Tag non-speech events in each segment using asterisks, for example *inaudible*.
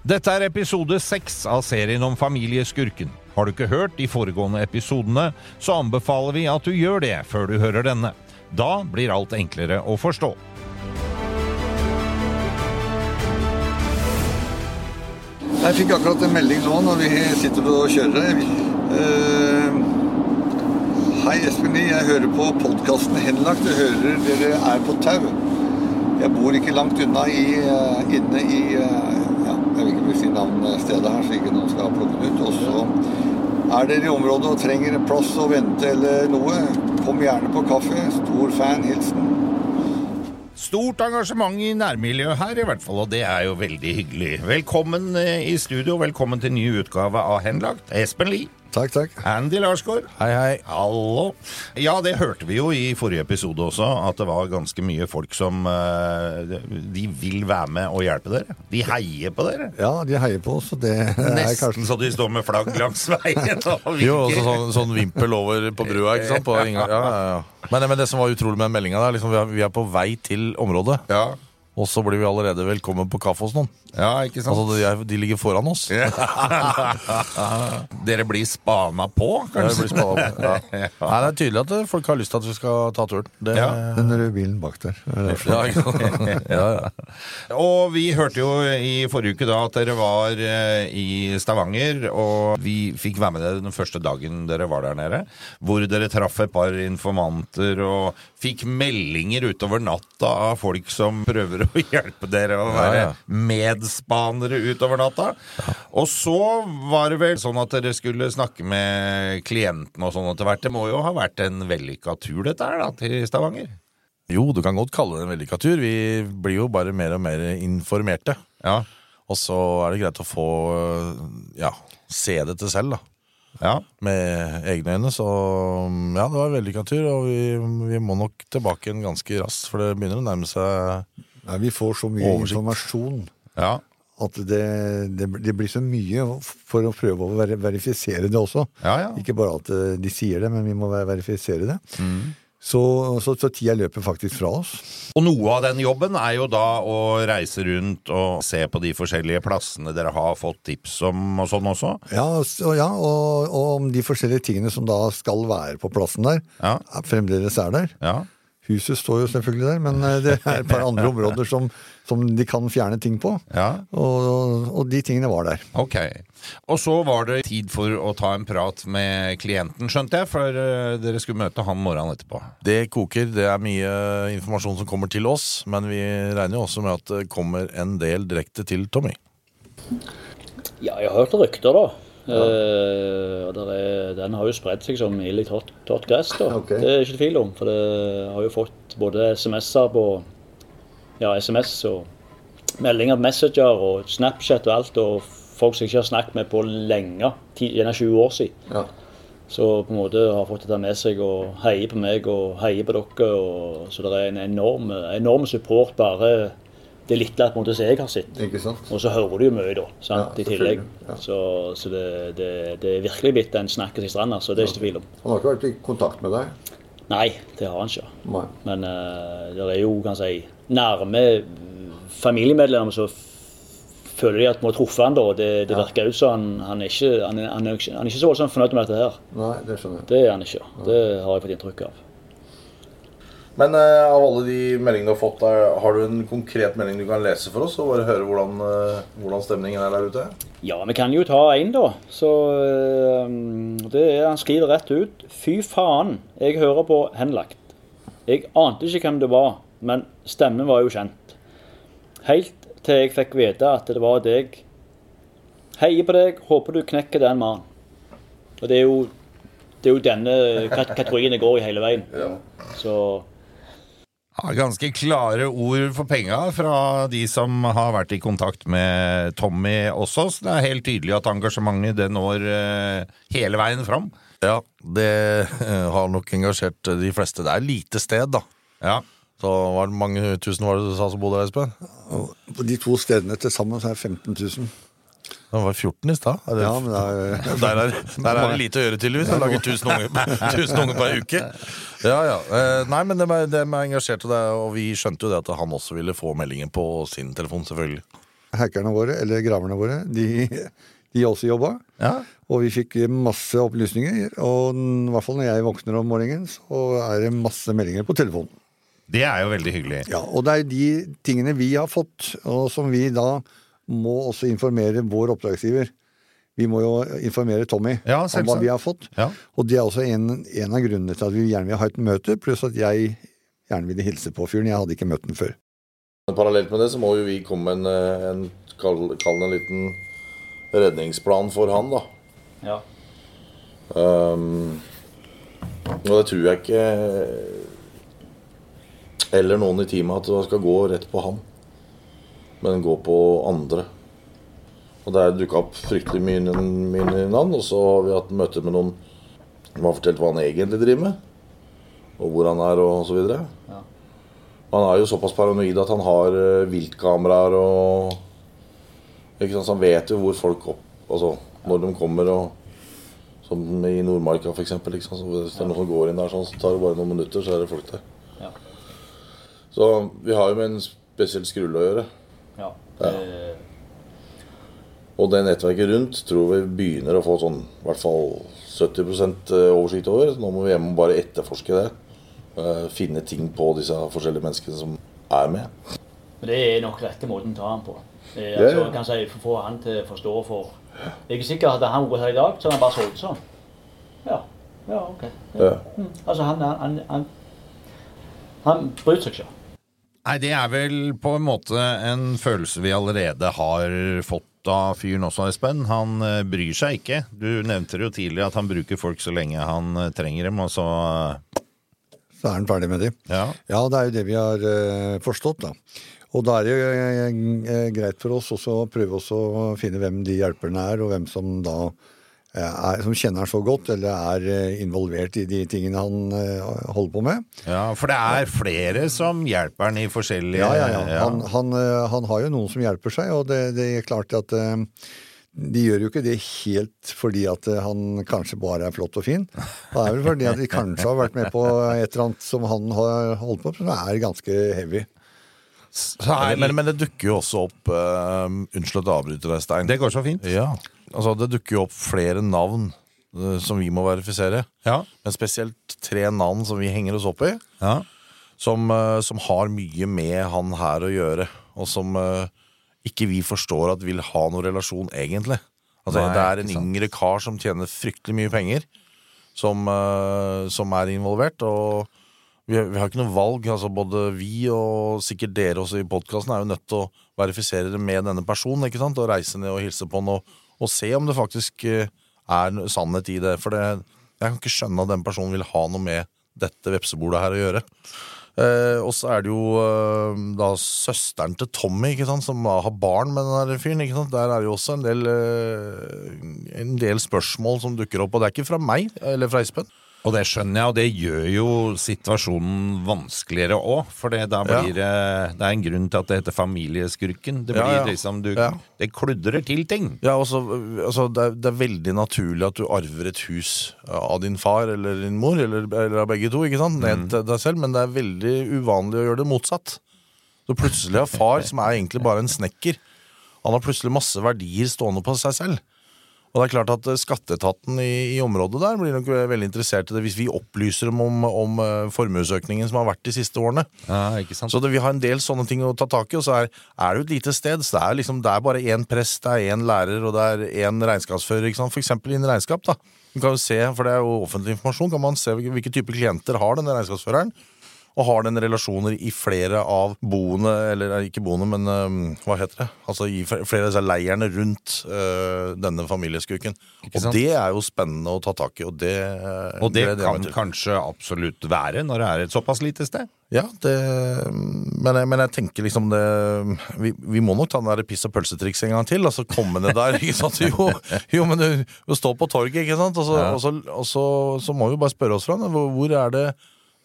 Dette er episode seks av serien om familieskurken. Har du ikke hørt de foregående episodene, så anbefaler vi at du gjør det før du hører denne. Da blir alt enklere å forstå. Jeg fikk akkurat en melding nå når vi sitter og kjører. Eh, hei, Espen Lie. Jeg hører på podkasten Henlagt. Jeg hører dere er på tau. Jeg bor ikke langt unna i, uh, inne i eh, ja, Jeg vil ikke si navnet stedet her, så ikke noen skal plukke det ut. Og så er dere i området og trenger plass å vente eller noe, kom gjerne på kaffe. Stor fan. Hilsen Stort engasjement i nærmiljøet her, i hvert fall, og det er jo veldig hyggelig. Velkommen eh, i studio, velkommen til ny utgave av Henlagt. Espen Lie. Takk, takk. Andy Larsgaard. Hei, hei. Hallo. Ja, det hørte vi jo i forrige episode også, at det var ganske mye folk som eh, De vil være med og hjelpe dere. De heier på dere. Ja, de heier på oss, og det er Nesten kanskje så de står med flagg langs veien *laughs* og Jo, også sånn, sånn vimpel over på brua, ikke sant? På ja, ja, ja. Men, men det som var utrolig med den meldinga der, liksom, vi er på vei til området, Ja. Og så blir vi allerede velkommen på kaffe hos noen. ja, ikke sant? Altså, de, er, de ligger foran oss. Dere blir spana på, Ja, kanskje? blir spennende. Ja. Nei, det er tydelig at eh, folk har lyst til at vi skal ta turen. Det, Ja. Den røde bilen bak der. Er. Ja, *laughs* ja, ja. Og vi hørte jo i forrige uke da at dere var eh, i Stavanger, og vi fikk være med dere den første dagen dere var der nede, hvor dere traff et par informanter og fikk meldinger utover natta av folk som prøver å hjelpe dere å være medspanere utover natta. Og så var det vel sånn at dere skulle snakke med klientene og sånn etter hvert. Det må jo ha vært en vellykka tur dette her da, til Stavanger? Jo, du kan godt kalle det en vellykka tur. Vi blir jo bare mer og mer informerte. Ja. Og så er det greit å få ja, se dette selv, da. Ja. med egne øyne. Så ja, det var en vellykka tur, og vi, vi må nok tilbake igjen ganske raskt, for det begynner å nærme seg Nei, vi får så mye Oversikt. informasjon ja. at det, det, det blir så mye for å prøve å ver verifisere det også. Ja, ja. Ikke bare at eh, de sier det, men vi må ver- verifisere det. Mm. Så, så, så tida løper faktisk fra oss. Og noe av den jobben er jo da å reise rundt og se på de forskjellige plassene dere har fått tips om og sånn også. Ja, så, ja og, og om de forskjellige tingene som da skal være på plassen der, Ja. er- fremdeles er der. Ja. Huset står jo selvfølgelig der, men eh, det er et par andre *laughs* områder som, som de kan fjerne ting på. Ja. Og, og de tingene var der. Ok. Og så var det tid for å ta en prat med klienten, skjønte jeg, for eh, dere skulle møte han morgenen etterpå. Det koker. Det er mye informasjon som kommer til oss, men vi regner jo også med at det kommer en del direkte til Tommy. Ja, jeg har hørt rykter, da. Og der er, den har jo spredt seg som ild i tørt, tørt gress. da. Ok. Det er ikke tvil om. For det har jo fått både SMS-er på ja, SMS og meldinger på Messenger og Snapchat og alt. Og folk som jeg ikke har snakket med på lenge. Gjerne 20 år siden. Ja. Så på en måte har fått dette med seg og heier på meg og heier på dere. Og, så det er en enorm, enorm support bare det lille på en måte som jeg har sett. Og så hører du jo mye, da. sant, Ja, i tillegg. ja. Så, så det, det, det er virkelig blitt en snakkes i stranda, så det er ikke tvil om. Han har ikke vært i kontakt med deg? Nei, det har han ikke. Nei. Men uh, det er jo, kan jeg si, nærme mm, familiemedlemmer som føler de at de har truffet han da. og Det, det virker ut som han, han, er ikke, han, er, han, er ikke, han er ikke så voldsomt fornøyd med dette her. Nei, det skjønner jeg. Det er han ikke. Det har jeg fått inntrykk av. Men uh, av alle de meldingene du har fått, er, har du en konkret melding du kan lese for oss? Og bare høre hvordan, uh, hvordan stemningen er der ute? Ja, vi kan jo ta en, da. Så uh, det er, Han skriver rett ut. Fy faen, jeg hører på Henlagt. Jeg ante ikke hvem det var, men stemmen var jo kjent. Helt til jeg fikk vite at det var deg. Heier på deg, håper du knekker den mannen. Og det er jo, det er jo denne kat- kategorien det går i hele veien. Så Ja, ganske klare ord for penga fra de som har vært i kontakt med Tommy også. Så det er helt tydelig at engasjementet det når eh, hele veien fram. Ja, det eh, har nok engasjert de fleste. Det er lite sted, da. Ja. Så var det mange tusen var det du sa som bodde der, Espen? På de to stedene til sammen så er det 15 000. Det var 14 i stad. Ja, *laughs* er Der er, der er det lite å gjøre, tydeligvis. Han lager 1000 unger, 1000 unger per uke. Ja, ja. Eh, Nei, men dem er, dem er engasjert, og, det er, og vi skjønte jo det at han også ville få meldingen på sin telefon, selvfølgelig. hackerne våre, eller graverne våre, de, de også jobba. Ja. Og vi fikk masse opplysninger. Og i hvert fall når jeg våkner om morgenen, så er det masse meldinger på telefonen. Det er jo veldig hyggelig. Ja, Og det er de tingene vi har fått, og som vi da må også informere vår oppdragsgiver. Vi må jo informere Tommy Ja, om hva vi har fått. Ja. Og det er også en, en av grunnene til at vi gjerne vil ha et møte, pluss at jeg gjerne ville hilse på fyren. Jeg hadde ikke møtt den før. Parallelt med det så må jo vi komme med en, eh, en kall, kall det en liten redningsplan for han, da. Ja. Um, og det tror jeg ikke Eller noen i teamet at det skal gå rett på han, men gå på andre. Og Det er dukka opp fryktelig mye, mye navn, og så har vi hatt møte med noen som har fortalt hva han egentlig driver med, og hvor han er og så videre. Ja. Han er jo såpass paranoid at han har eh, viltkameraer og ikke sant, Så han vet jo hvor folk opp Altså når de kommer og Som i Nordmarka f.eks. Liksom, så hvis det er noen som går inn der sånn, så tar det bare noen minutter, så er det folk der. Ja. Så vi har jo med en spesiell skrulle å gjøre. Ja. ja. Og det nettverket rundt tror vi begynner å få sånn i hvert fall 70 oversikt over. Så nå må vi hjem og bare etterforske det. Eh, Finne ting på disse forskjellige menneskene som er med. Det er nok rette måten å ta ham på. Eh, altså, kan si, for få han til å forstå for Jeg er sikker at han vært her i dag, så hadde han bare solgt sånn. Ja. Ja, OK. Ja. Mm. Altså, han, han, han, han bryr seg ikke. Nei, det er vel på en måte en følelse vi allerede har fått av fyren også, Espen. Han eh, bryr seg ikke. Du nevnte det jo tidligere at han bruker folk så lenge han eh, trenger dem, og så eh, Så er han ferdig med dem. Ja. Ja, det er jo det vi har forstått, da. Og da er det jo greit for oss også å prøve å finne hvem de hjelperne er, og hvem som da er, som kjenner han så godt, eller er eh, involvert i de tingene han eh, holder på med. ja, for det er flere som hjelper han i forskjellige Ja, ja, ja. Han, han, eh, han har jo noen som hjelper seg, og det, det er klart at eh, de gjør jo ikke det helt fordi at eh, han kanskje bare er flott og fin. Det er vel fordi at de kanskje har vært med på et eller annet som han har holdt på med, som er ganske heavy. Så er, Men, men det dukker jo også opp uh, Unnskyld at jeg avbryter deg, Stein. det går så fint. Ja, altså Det dukker jo opp flere navn eh, som vi må verifisere. Ja. Men spesielt tre navn som vi henger oss opp i. ja. Som, eh, som har mye med han her å gjøre. Og som eh, ikke vi forstår at vil ha noen relasjon, egentlig. Altså, Nei, det er en ikke sant. yngre kar som tjener fryktelig mye penger, som, eh, som er involvert. Og vi, vi har ikke noe valg. altså Både vi og sikkert dere også i podkasten er jo nødt til å verifisere det med denne personen. ikke sant? Og reise ned og hilse på han og, og se om det faktisk eh, er sannhet i det. For det, jeg kan ikke skjønne at den personen vil ha noe med dette vepsebordet her å gjøre. Eh, og så er det jo eh, da søsteren til Tommy, ikke sant, som har barn med den der fyren. ikke sant? Der er det jo også en del, eh, en del spørsmål som dukker opp. Og det er ikke fra meg eller fra Espen. Og det skjønner jeg, og det gjør jo situasjonen vanskeligere òg. For det, blir det, det er en grunn til at det heter familieskurken. Det blir ja. liksom du, Ja. Det kludrer til ting. Ja, også, altså, det, er, det er veldig naturlig at du arver et hus av din far eller din mor, eller, eller av begge to, ikke sant? ned til deg selv, men det er veldig uvanlig å gjøre det motsatt. Så plutselig har far, som er egentlig bare en snekker, han har plutselig masse verdier stående på seg selv. Og det er klart at eh, Skatteetaten i, i området der blir nok veldig interessert i det hvis vi opplyser dem om, om eh, formuesøkningen som har vært de siste årene. Ja? Så det, vi har en del sånne ting å ta tak i, og så er, er det jo et lite sted. Så det er, liksom, det er bare én prest, det er én lærer og det er én regnskapsfører. For eksempel innen regnskap. da. Du kan jo se, for det er jo offentlig informasjon, kan man se hvilke typer klienter har denne regnskapsføreren. Og har den relasjoner i flere av boende, eller ikke boende, men øhm, hva heter det? Altså i flere av disse leirene rundt uh, denne familieskuken. Og det er jo spennende å ta tak i, og det Og det det kan kanskje absolutt være når det er et såpass lite sted. Ja, det, men, jeg, men jeg tenker liksom det vi, vi må nok ta den der piss- og pølsetriks en gang til. Altså komme ned der. *laughs* ikke sant? Jo, jo men du, du står på torget, ikke sant? Og, så, Ja. og, så, og så, så må vi bare spørre oss fram. Hvor, hvor er det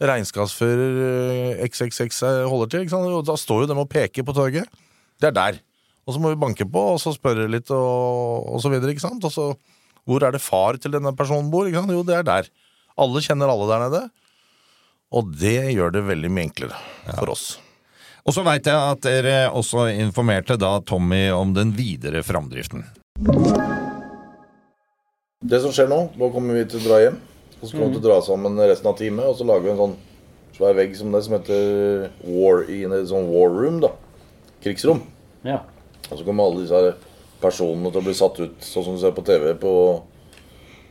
regnskapsfører eh, XXX holder til? Ikke sant? Og da står jo dem og peker på torget. Det er der. Og så må vi banke på og så spørre litt og, og så videre. ikke sant? Og så, hvor er det far til denne personen bor? Ikke sant? Jo, det er der. Alle kjenner alle der nede. Og det gjør det veldig mye enklere for oss. Og så veit jeg at dere også informerte da Tommy om den videre framdriften. Det som skjer nå, nå kommer vi til å dra hjem. Så kommer vi å dra sammen resten av teamet, og så lager vi en sånn svær vegg som det som heter War i en sånn war room, da. Krigsrom. Ja. Og så kommer alle disse personene til å bli satt ut, sånn som du ser på TV på,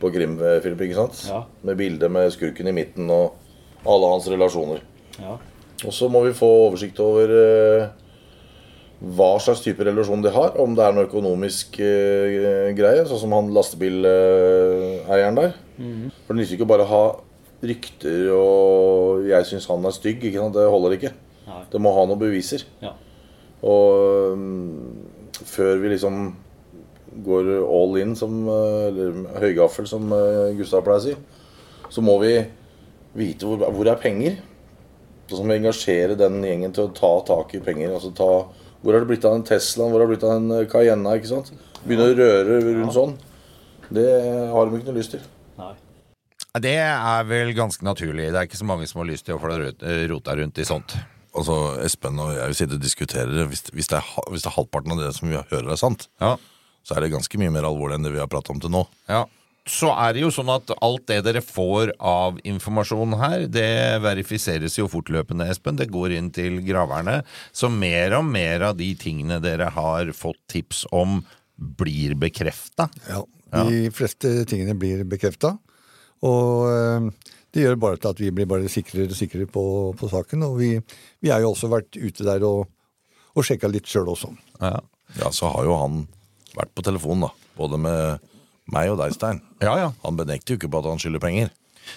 på krimfilm, ikke sant? Ja. Med bilde med skurken i midten og alle hans relasjoner. ja. Og så må vi få oversikt over eh, hva slags type relasjon de har. Om det er noe økonomisk eh, greie, sånn som han lastebileieren der. For det nytter ikke bare å ha rykter og 'jeg syns han er stygg'. Det holder ikke. Nei. Det må ha noen beviser. Ja. Og um, før vi liksom går all in, som, eh, eller høygaffel, som eh, Gustav pleier å si, så må vi vite hvor, hvor er penger. Så må vi engasjere den gjengen til å ta tak i penger. altså ta, Hvor har det blitt av den Teslaen? Hvor har det blitt av den eh, Cayenne? ikke sant? Begynne å røre rundt sånn. Det har de ikke noe lyst til. Det er vel ganske naturlig. Det er ikke så mange som har lyst til å få rota rundt i sånt. Altså, Espen og jeg vil sitte og diskutere det. Hvis, hvis, det er, hvis det er halvparten av det som vi hører er sant, Ja. så er det ganske mye mer alvorlig enn det vi har pratet om til nå. Ja. Så er det jo sånn at alt det dere får av informasjon her, det verifiseres jo fortløpende, Espen. Det går inn til graverne. Så mer og mer av de tingene dere har fått tips om, blir bekrefta. Ja, De fleste tingene blir bekrefta. Og eh, det gjør bare til at vi blir bare sikrere og sikrere på, på saken. Og vi, vi har jo også vært ute der og, og sjekka litt sjøl også. Ja. Ja, så har jo han vært på telefonen, da. Både med meg og deg, Stein. ja, ja. Han benekter jo ikke på at han skylder penger.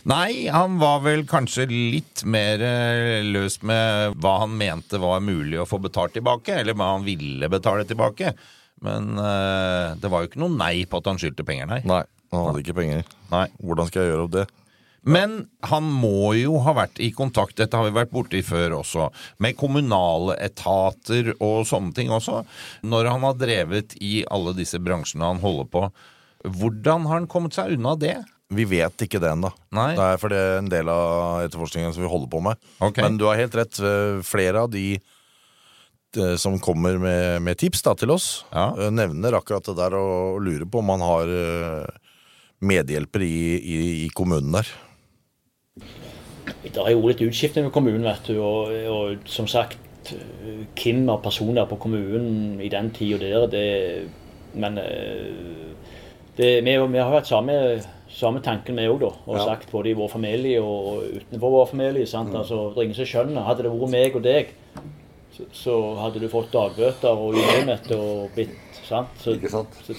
Nei, han var vel kanskje litt mer eh, løs med hva han mente var mulig å få betalt tilbake, eller hva han ville betale tilbake. Men eh, det var jo ikke noe nei på at han skyldte penger, nei. Nei, han hadde ikke penger. nei. Hvordan skal jeg gjøre opp det? Men han må jo ha vært i kontakt, dette har vi vært borti før også, med kommunale etater og sånne ting også. Når han har drevet i alle disse bransjene han holder på, hvordan har han kommet seg unna det? Vi vet ikke det ennå. Det er for det er en del av etterforskningen som vi holder på med. Okay. Men du har helt rett. eh, Flere av de eh, som kommer med, med tips da, til oss, Ja. eh, nevner akkurat det der og, og lurer på om han har medhjelper i, i, i kommunen der. Det er jo litt utskifting med kommunen, vet du. Og, og som sagt, hvem av personer på kommunen i den tida der, det Men eh, det, vi, vi har hatt samme, samme tanken, vi òg, da. Og Ja. sagt både i vår familie og utenfor vår familie. sant? Altså, det er ingen som skjønner. Hadde det vært meg og deg, så, så hadde du fått dagbøter og you og blitt sant? Så, sant? Så,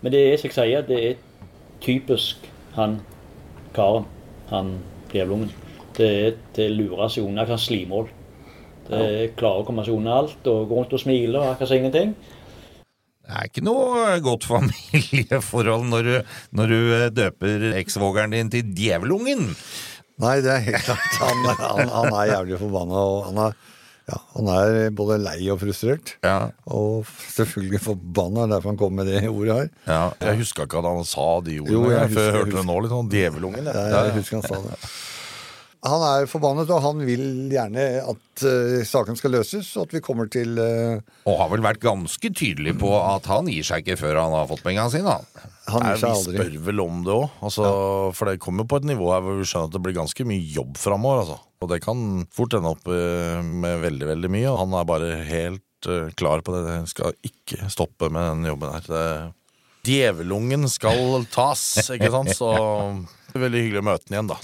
men det er som jeg sier, det er typisk han karen, han djevelungen. Det er til å lure seg unna hva slimål. Det er klarer å komme seg unna alt og gå rundt og smile og akkurat ingenting. Det er ikke noe godt familieforhold når du, når du eh, døper eksvogeren din til Djevelungen. Nei, det er helt klart. Han, han, han er jævlig forbanna, og han er, ja, han er både lei og frustrert. Ja. Og selvfølgelig forbanna, derfor han kom med det ordet her. Ja. Jeg huska ikke at han sa de ordene Jo, jeg jeg, før jeg husker- hørte det nå. litt sånn Djevelungen. Jeg, Ja, jeg husker han sa det. Han er forbannet, og han vil gjerne at uh, saken skal løses, og at vi kommer til uh, Og har vel vært ganske tydelig på at han gir seg ikke før han har fått pengene sine. han. Han gir seg aldri. vi spør vel om det òg. Altså, For det kommer på et nivå her hvor vi skjønner at det blir ganske mye jobb framover. Altså. Og det kan fort ende opp eh, med veldig, veldig mye. Og han er bare helt klar på det. Han skal ikke stoppe med den jobben her. Det, Djevelungen skal tas, ikke sant? Så veldig hyggelig å møte han igjen, da.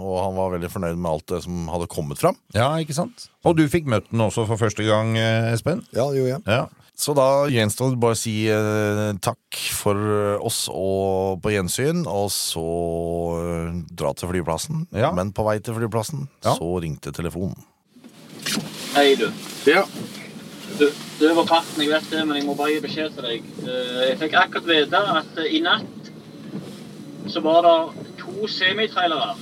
Og han var veldig fornøyd med alt det som hadde kommet fram. Ja, ikke sant? Og du fikk møtt den også for første gang, eh, Espen? Ja, det gjorde jeg. Ja. Så da gjenstår det bare å si eh, takk for oss og på gjensyn, og så eh, dra til flyplassen. Ja. Men på vei til flyplassen Ja. så ringte telefonen. Hei, du. Ja. Du, du var parten, jeg vet det, men jeg må bare gi beskjed til deg. Eh, Jeg fikk akkurat vite at i natt så var det to semitrailere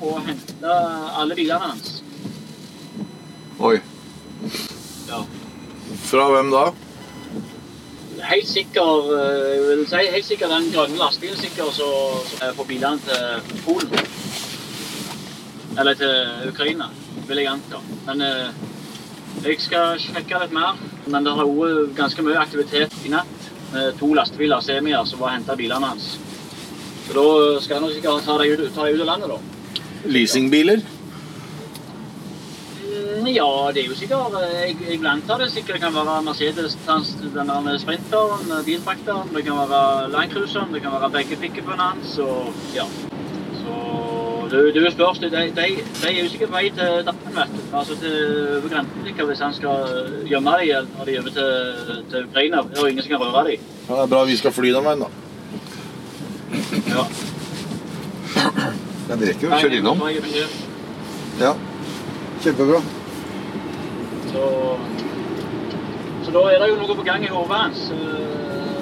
og henta alle bilene hans. Oi. Ja. Fra hvem da? Helt sikker, eh, jeg vil si, helt sikker den grønne lastebilen sikker som er på bilene til Polen. Eller til Ukraina, vil jeg anta. Men eh, jeg skal sjekke litt mer. Men det har vært ganske mye aktivitet i natt. Med to lastebiler, semier, som var henta bilene hans. Så da skal jeg nok sikkert ta deg ut, ta deg ut av landet, da. Leasingbiler? Mm, Ja, det er jo sikkert Jeg, jeg vil anta det sikkert kan være Mercedes, trans- den sprinteren, bilfrakteren, det kan være Landcruiseren, det kan være begge pickupene hans, og ja. Så det, det er jo spørs, de, de, de er jo sikkert vei til Dappen, vet du. Altså til grensen hvis han skal gjemme dem når de er over til, til Ukraina. Det er jo ingen som kan røre dem. Ja, det er bra vi skal fly den veien, da. Ja. Ja, det rekker jo å kjøre innom. Ja. Kjempebra. Så, så da er det jo noe på gang i hodet hans. Eh,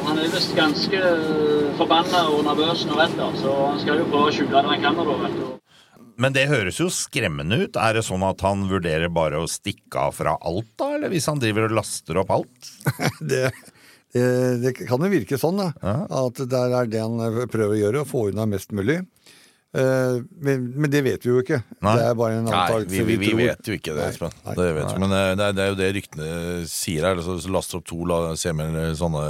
Han er visst ganske forbanna og nervøs nå, vet du. Så han skal jo prøve å skjule det han kan. da, vet du. Men det høres jo skremmende ut. Er det sånn at han vurderer bare å stikke av fra alt, da? Eller hvis han driver og laster opp alt? *laughs* Det, det, det kan jo virke sånn, da. At det er det han prøver å gjøre, å få unna mest mulig. Eh, men, men det vet vi jo ikke. Nei. Det er bare en Nei, antakelse vi, vi, vi tror. vet jo ikke det, Espen. nei. Det vet vi. Men eh, det er, det er jo det ryktene sier her. Så, så laster opp to la, semier, sånne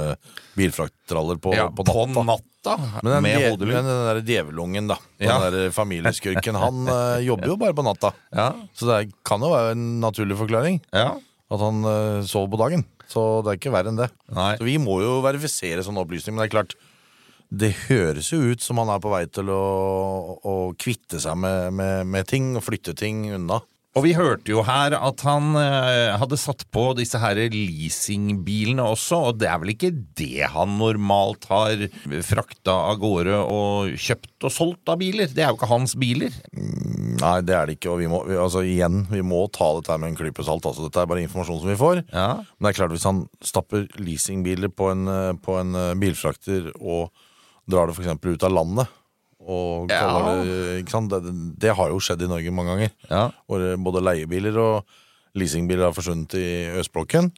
bilfrakttraller på, Ja, på på natta. natta, Men den, med hodelyd. men den der djevelungen, da. Ja. Den der familieskurken. Han eh, jobber jo bare på natta. Ja, Så det er- kan jo være en naturlig forklaring ja. at han eh, sover på dagen. Så det er ikke verre enn det. Nei. Så vi må jo verifisere sånne opplysninger. Men det er klart, det høres jo ut som han er på vei til å, å kvitte seg med, med, med ting og flytte ting unna. Og vi hørte jo her at han eh, hadde satt på disse her leasingbilene også, og det er vel ikke det han normalt har frakta av gårde og kjøpt og solgt av biler? Det er jo ikke hans biler. Nei, det er det ikke. Og vi må, vi, altså igjen, vi må ta dette med en klype salt. Altså, dette er bare informasjon som vi får. Ja. Men det er klart, hvis han stapper leasingbiler på en, eh, på en eh, bilfrakter og drar det f.eks. ut av landet og kaller det, ikke sant? Det, det har jo skjedd i Norge mange ganger. Ja. Hvor eh, både leiebiler og leasingbiler har forsvunnet i østblokken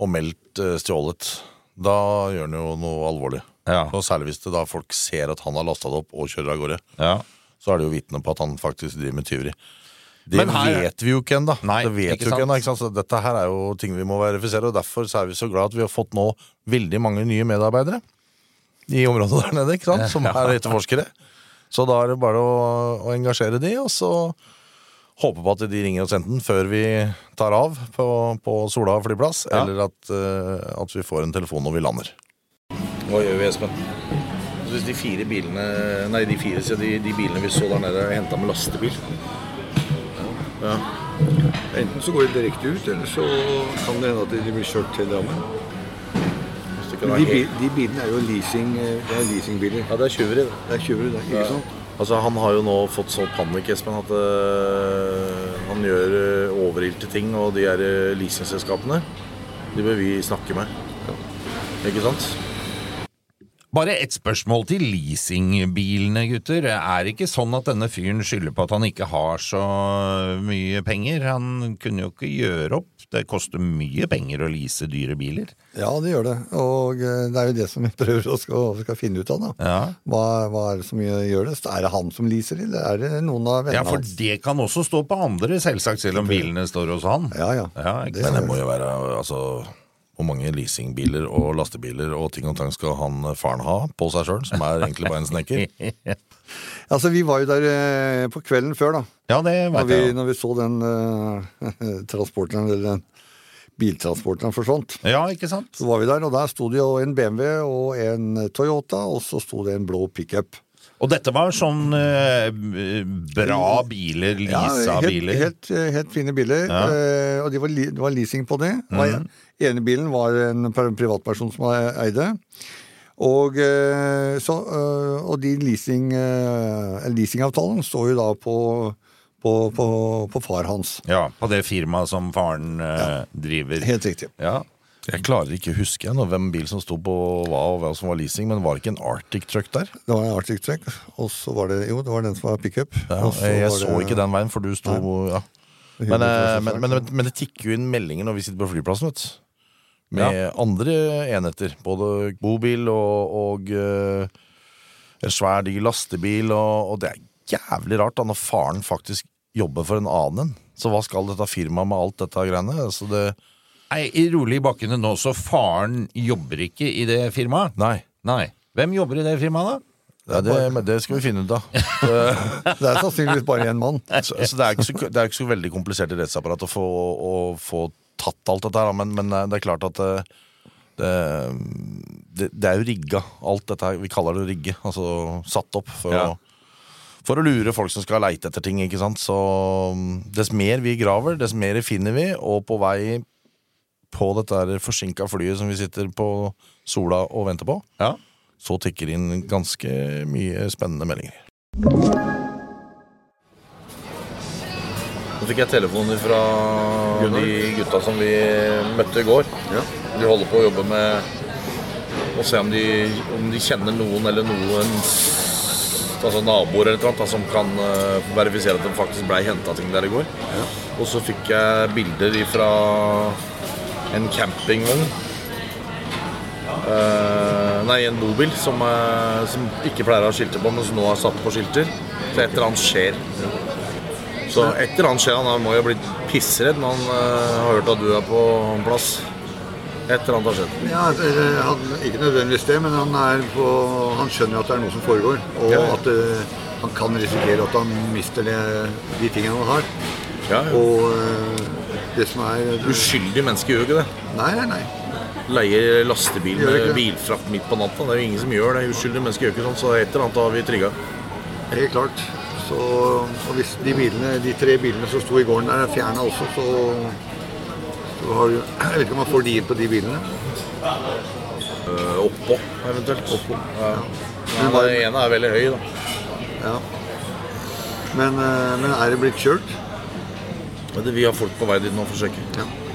og meldt eh, stjålet. Da gjør han jo noe alvorlig. Ja. Og særlig hvis det da folk ser at han har lasta det opp og kjører av gårde. Ja. Så er det jo vitne på at han faktisk driver med tyveri. Det Men her- vet vi jo ikke ennå. Nei, Det vet ikke vi jo ikke ennå, ikke sant? Så dette her er jo ting vi må verifisere, og derfor så er vi så glad at vi har fått nå veldig mange nye medarbeidere i området der nede, ikke sant? *laughs* som er etterforskere. Så da er det bare å, å engasjere de, og så håpe på at de ringer oss enten før vi tar av på, på Sola flyplass, Ja. eller at, uh, at vi får en telefon når vi lander. Hva gjør vi, Espen? Hvis de fire bilene Nei, de fire, så de, de bilene vi så der nede, er henta med lastebil. Ja. Enten så går de direkte ut, eller så kan det hende at de blir kjørt til Drammen. De, helt- de bilene er jo leasing, eh, det er leasingbiler. Ja, det er tjuveri. det. Det er tjuvere, det. Ikke sant? Altså, Han har jo nå fått så panikk, Espen, at uh, han gjør uh, overilte ting. Og de her øh, leasingselskapene, de bør vi snakke med. Ikke sant? Bare ett spørsmål til leasingbilene, gutter. Er det ikke sånn at denne fyren skylder på at han ikke har så mye penger? Han kunne jo ikke gjøre opp. Det koster mye penger å lease dyre biler. Ja, det gjør det. Og eh, det er jo det som vi prøver å skal, skal finne ut av. da. Ja. Hva, hva er det som gjør det? Er det han som leaser, eller er det noen av vennene Ja, for hans? det kan også stå på andre, selvsagt, selv om bilene står hos han. Ja, ja. Ja, Det Men det må jo være altså Hvor mange leasingbiler og lastebiler og ting og tang skal han øh, faren ha på seg sjøl, som er egentlig bare en snekker? *laughs* Altså, Vi var jo der eh, på kvelden før, da. Ja, det Når vet vi, jeg. når vi så den eh, *laughs* transporteren, eller den biltransporten forsvant. Ja, ikke sant? Så var vi der, og der sto det jo en BMW og en Toyota, og så sto det en blå pickup. Og dette var sånn eh, bra biler, Lisa-biler? Ja, Helt, helt fine biler, Ja. eh, og det var, det var leasing på det. Og Mhm. en- ene bilen var en privatperson som eide. Og, eh, så, eh, og de leasing, eh, leasingavtalen står jo da på, på, på, på far hans. Ja, På det firmaet som faren eh, driver. Helt riktig. Ja. Jeg klarer ikke å huske jeg hvem bil som sto på hva og hva som var leasing, men var det ikke en Arctic truck der? Det var en Arctic Truck, og så var det jo, det var den som var pickup. Ja, jeg så det- ikke den veien, for du sto ja. men, eh, men, men, men, det tikker jo inn meldinger når vi sitter på flyplassen, vet du. Med andre enheter. Både bobil og, og eh, en svær, diger lastebil. Og, og det er jævlig rart da når faren faktisk jobber for en annen. Så hva skal dette firmaet med alt dette greiene? Altså det, Nei, i rolig i bakkene nå, så faren jobber ikke i det firmaet? nei. Nei. Hvem jobber i det firmaet, da? Ja, det, det skal vi finne ut av. *laughs* Det er sannsynligvis bare én mann. Så, så det, er ikke så, det er ikke så veldig komplisert i rettsapparatet å få, å få tatt alt dette her, men, men eh, det er klart at det, det, det, det er jo rigga. Alt dette her, vi kaller det rigge. Altså satt opp for, Ja. å, for å lure folk som skal leite etter ting. ikke sant? Så dess mer vi graver, dess mer finner vi, og på vei på dette forsinka flyet som vi sitter på sola og venter på, Ja. så tikker det inn ganske mye spennende meldinger. Nå fikk jeg telefoner fra de gutta som vi møtte i går. Ja. De holder på å jobbe med å se om de, om de kjenner noen eller noen altså naboer eller noe som kan eh, verifisere at de faktisk ble henta ting der i går. Og så fikk jeg bilder fra en campingvogn. Uh, nei, en bobil som, uh, som ikke pleier å ha skilter på, men som nå har satt på skilter. Så et eller annet skjer. Så et eller annet skjer. Han må jo ha blitt pissredd når han uh, har hørt at du er på plass. Et eller annet har skjedd. Ja, han, Ikke nødvendigvis det, men han, på, han skjønner at det er noe som foregår. Og Ja, at eh, han kan risikere at han mister det, de tingene han har. Ja, ja. Og eh, det som er Uskyldige mennesker gjør jo ikke det. Nei, nei, nei. Leier lastebil med bilfrakt midt på natta. Det er jo ingen som gjør det. Uskyldige mennesker gjør ikke sånn, så et eller annet har vi trigga. Helt klart. Så, og hvis de, bilene, de tre bilene som sto i gården der, er fjerna også, så, så har du *clears throat* Jeg vet ikke om man får de inn på de bilene. Uh, oppå, eventuelt. Oppå. Ja. Men den ene er veldig høy, da. Ja. Men, eh, men er det blitt kjørt? Men det, vi har folk på vei dit nå for å sjekke. Ja.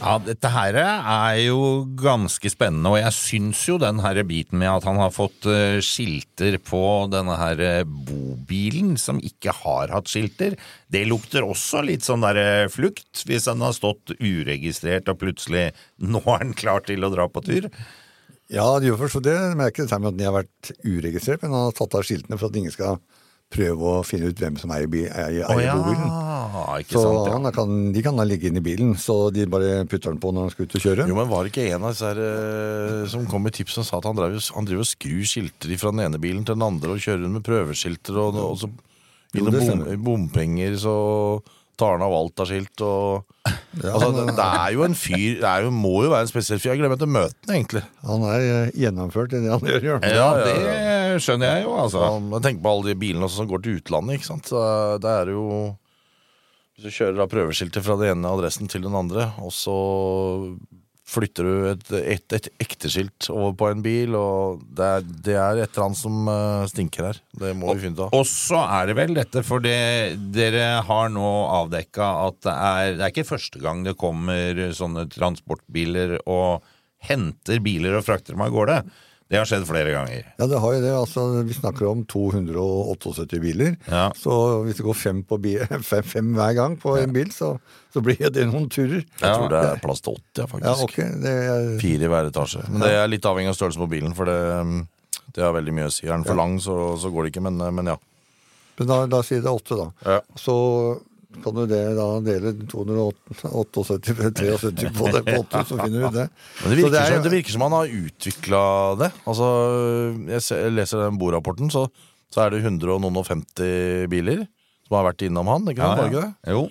Ja, dette her er jo ganske spennende, og jeg syns jo den her biten med at han har fått eh, skilter på denne her eh, bobilen som ikke har hatt skilter, det lukter også litt sånn der eh, flukt, hvis han har stått uregistrert og plutselig *laughs* nå er han klar til å dra på tur. Ja, det gjør for så det. Men det er ikke det samme at den har vært uregistrert, men han har tatt av skiltene for at ingen skal prøve å finne ut hvem som eier, bi- eier, oh, ja, ikke Så sant? han Ja. kan, de kan da ligge inne i bilen, så de bare putter den på når han skal ut og kjøre. Jo, men Var det ikke en av disse her, uh, som kom med tips som sa at han, drev, han driver og skrur skilter fra den ene bilen til den andre og kjører rundt med prøveskilter, og, og så innom bom, bompenger så tar han av alt av skilt og *laughs* altså, det, det er jo en fyr Det er jo, må jo være en spesiell fyr. Jeg glemte møtene, egentlig. Han er eh, gjennomført i det han gjør. Ja, Ja, det skjønner jeg jo, altså. Ja, tenk på alle de bilene også som går til utlandet. ikke sant? Så Det er jo Hvis du kjører da prøveskiltet fra den ene adressen til den andre, og så flytter du et, et, et ekteskilt over på en bil, og det er, det er et eller annet som eh, stinker her. Det må vi finne ut av. Og så er det vel dette, for det, dere har nå avdekka at det er, det er ikke første gang det kommer sånne transportbiler og henter biler og frakter dem av gårde. Det har skjedd flere ganger. Ja, det har jo det. Altså, vi snakker om 278 biler. Ja. Så hvis det går fem, på bi *laughs* fem, fem hver gang på en bil, så, så blir det noen turer. Jeg tror det er plass til 80, faktisk. Ja. Det er, Fire i hver etasje. Men det er litt avhengig av størrelsen på bilen, for det, det har veldig mye å si. Er den for lang, så, så går det ikke, men, men ja. men da, da sier det åtte, da. Ja. Så kan du det da dele 278-73 på det på åtte, så finner du det. Men det Så virker, er som, det virker som han har utvikla det. Altså, jeg, ser, jeg leser den borapporten, så, så er det 150 biler som har vært innom han. Ikke sant? Ja, det ikke det? Jo.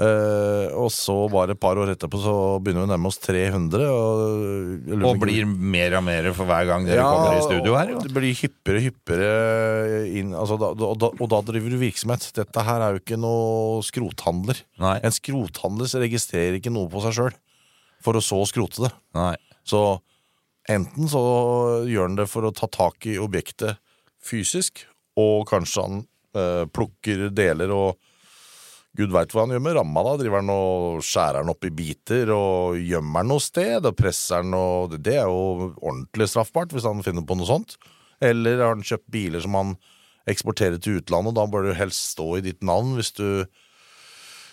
Eh, og så bare et par år etterpå så begynner vi å nærme oss 300. Og, på Og blir mer og mer for hver gang dere kommer i studio her. Jo. Det blir hyppigere og hyppigere inn altså, da, og, da, og da driver du virksomhet. Dette her er jo ikke noe skrothandler. Nei. En skrothandler registrerer ikke noe på seg sjøl for å så skrote det. Nei. Så enten så gjør han det for å ta tak i objektet fysisk, og kanskje han eh, plukker deler og Gud veit hva han gjør med ramma. da Driver han og skjærer den opp i biter og gjemmer den noe sted og presser den. Og det er jo ordentlig straffbart hvis han finner på noe sånt. Eller har han kjøpt biler som han eksporterer til utlandet, og da bør det helst stå i ditt navn hvis du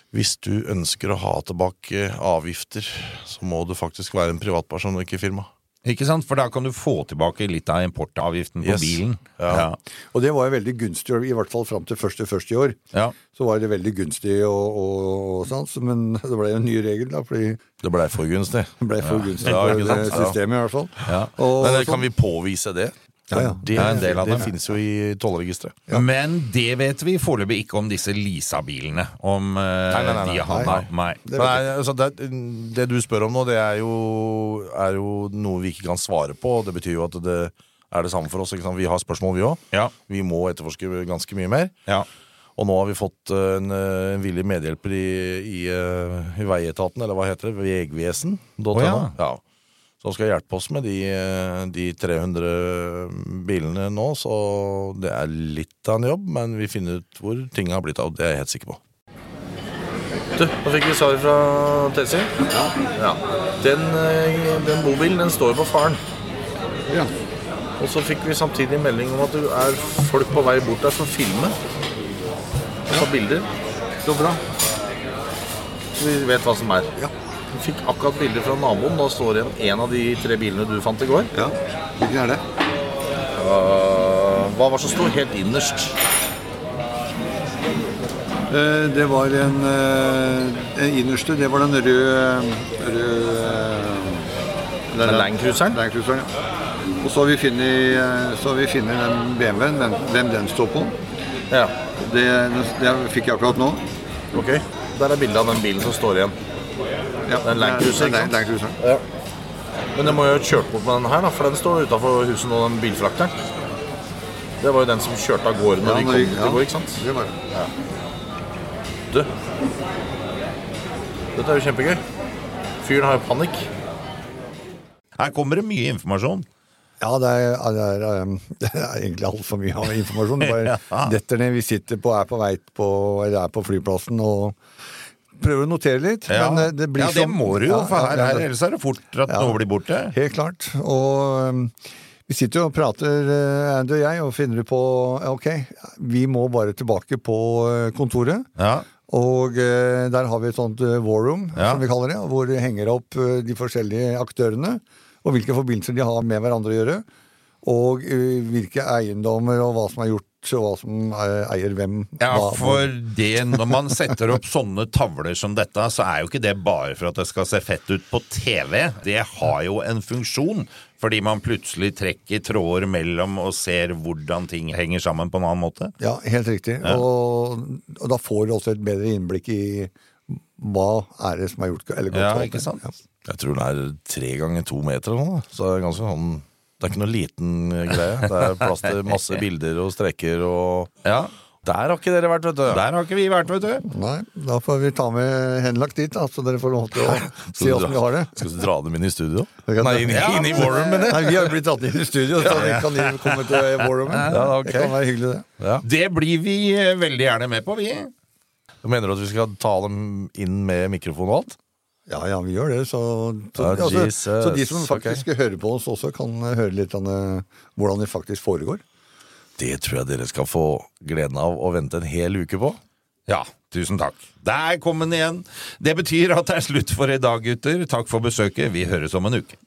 hvis du ønsker å ha tilbake avgifter, så må du faktisk være en privatperson og ikke firma. Ikke sant? For da kan du få tilbake litt av importavgiften på Yes. bilen. Ja. Og det var jo veldig gunstig, i hvert fall fram til første første i år. Ja. Så var det veldig gunstig og, og, og sånn, men *laughs* det ble jo en ny regel, da, fordi Det blei for gunstig. det ble for gunstig for det systemet, i hvert fall. Ja. Og, Men eh, kan vi påvise det? Ja, ja. Det, er en del av det det. finnes jo i tollregisteret. Men det vet vi foreløpig ikke om disse Lisa-bilene. Om eh, Nei, nei, nei, de har Nei. Det altså, det, det du spør om nå, det er jo, er jo noe vi ikke kan svare på. Det betyr jo at det er det samme for oss. Vi har spørsmål, vi òg. Ja. Vi må etterforske ganske mye mer. Ja. Og nå har vi fått en, en villig medhjelper i, i, eh, i veietaten, eller hva heter det? Vegvesen. Å, ja. Ja. Som skal hjelpe oss med de, de 300 bilene nå. Så det er litt av en jobb, men vi finner ut hvor ting har blitt av. Det er jeg helt sikker på. Du, nå fikk vi svar fra Tessie. Ja. Den, eh, den bobilen den står på faren. Ja. Og så fikk vi samtidig melding om at det er folk på vei bort der for å filme. Og ta bilder. Så bra. Så vi vet hva som er. Ja. Fikk akkurat bilder fra naboen. Da står igjen en av de tre bilene du fant i går. ja. Hvilken er det? Uh, hva var det som sto helt innerst? Uh, Det var en, uh, innerste, det var den røde, røde Den Land-cruiseren? Landcruiseren, ja. Og eh, så har vi funnet den BMW-en, hvem, hvem den står på. Ja. Det, det fikk jeg akkurat nå. Ok. Der er bildet av den bilen som står igjen. Ja, Det er en Land ja. det er ikke sant? Men jeg må jo ha kjørt bort med den her, da, for den står utafor huset nå, den bilfrakteren. Det var jo den som kjørte av gårde når Ja, vi kom ja, i går, ikke sant? Det var det. Du. Dette er jo kjempegøy. Fyren har jo panikk. Her kommer det mye informasjon. Ja, det er, det er, um, *laughs* det er egentlig altfor mye av informasjon. Det bare *laughs* detter ned. Vi sitter på, er på vei på, eller er på flyplassen og prøver å notere litt. Ja, Men eh, det blir ja, det som- må du jo, for her, her ellers er det fort at Ja. noe blir borte. Helt klart. Og um, vi sitter jo og prater, eh, Andy og jeg, og finner på Ok, vi må bare tilbake på eh, kontoret. Ja. Og der har vi et sånt war room, Ja. som vi kaller det, hvor det henger opp de forskjellige aktørene, og hvilke forbindelser de har med hverandre å gjøre, og hvilke eiendommer og hva som er gjort, hva som eh, eier hvem. Ja, for det, når man setter opp sånne tavler som dette, så er jo ikke det bare for at det skal se fett ut på TV. Det har jo en funksjon, fordi man plutselig trekker tråder mellom og ser hvordan ting henger sammen på en annen måte. Ja, helt riktig. Og, og da får du også et bedre innblikk i hva er det som er gjort eller gått Ja, galt. ikke sant? Ja. Jeg tror den er tre ganger to meter eller noe. da. Så det er ganske sånn Det er ikke noe liten greie. Det er plass til masse *laughs* bilder og streker og Ja, Der har ikke dere vært, vet du. Der har ikke vi vært, vet du. Nei, da får vi ta med henlagt dit, da, så dere får lov til å si åssen vi har det. Skal du dra dem inn i studio? Nei, inn, i- Ja. inn i War mener. Nei, Vi har jo blitt tatt inn i studio, så vi kan komme til warroomen. Ja, okay. Det kan være hyggelig, det. Ja. Det blir vi eh, veldig gjerne med på, vi. Mener du at vi skal ta dem inn med mikrofon og alt? Ja, ja, vi gjør det. Så, så, oh, altså, så de som faktisk hører på oss også, kan eh, høre litt om eh, hvordan det faktisk foregår. Det tror jeg dere skal få gleden av å vente en hel uke på. Ja, tusen takk. Der kom den igjen. Det betyr at det er slutt for i dag, gutter. Takk for besøket. Vi høres om en uke.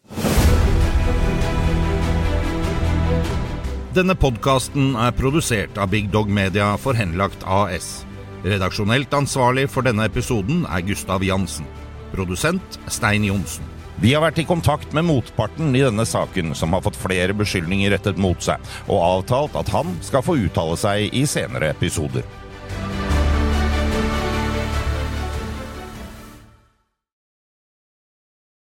Denne podkasten er produsert av Big Dog Media for Henlagt AS. Redaksjonelt ansvarlig for denne episoden er Gustav Jansen. Produsent Stein Johnsen. Vi har vært i kontakt med motparten i denne saken, som har fått flere beskyldninger rettet mot seg, og avtalt at han skal få uttale seg i senere episoder.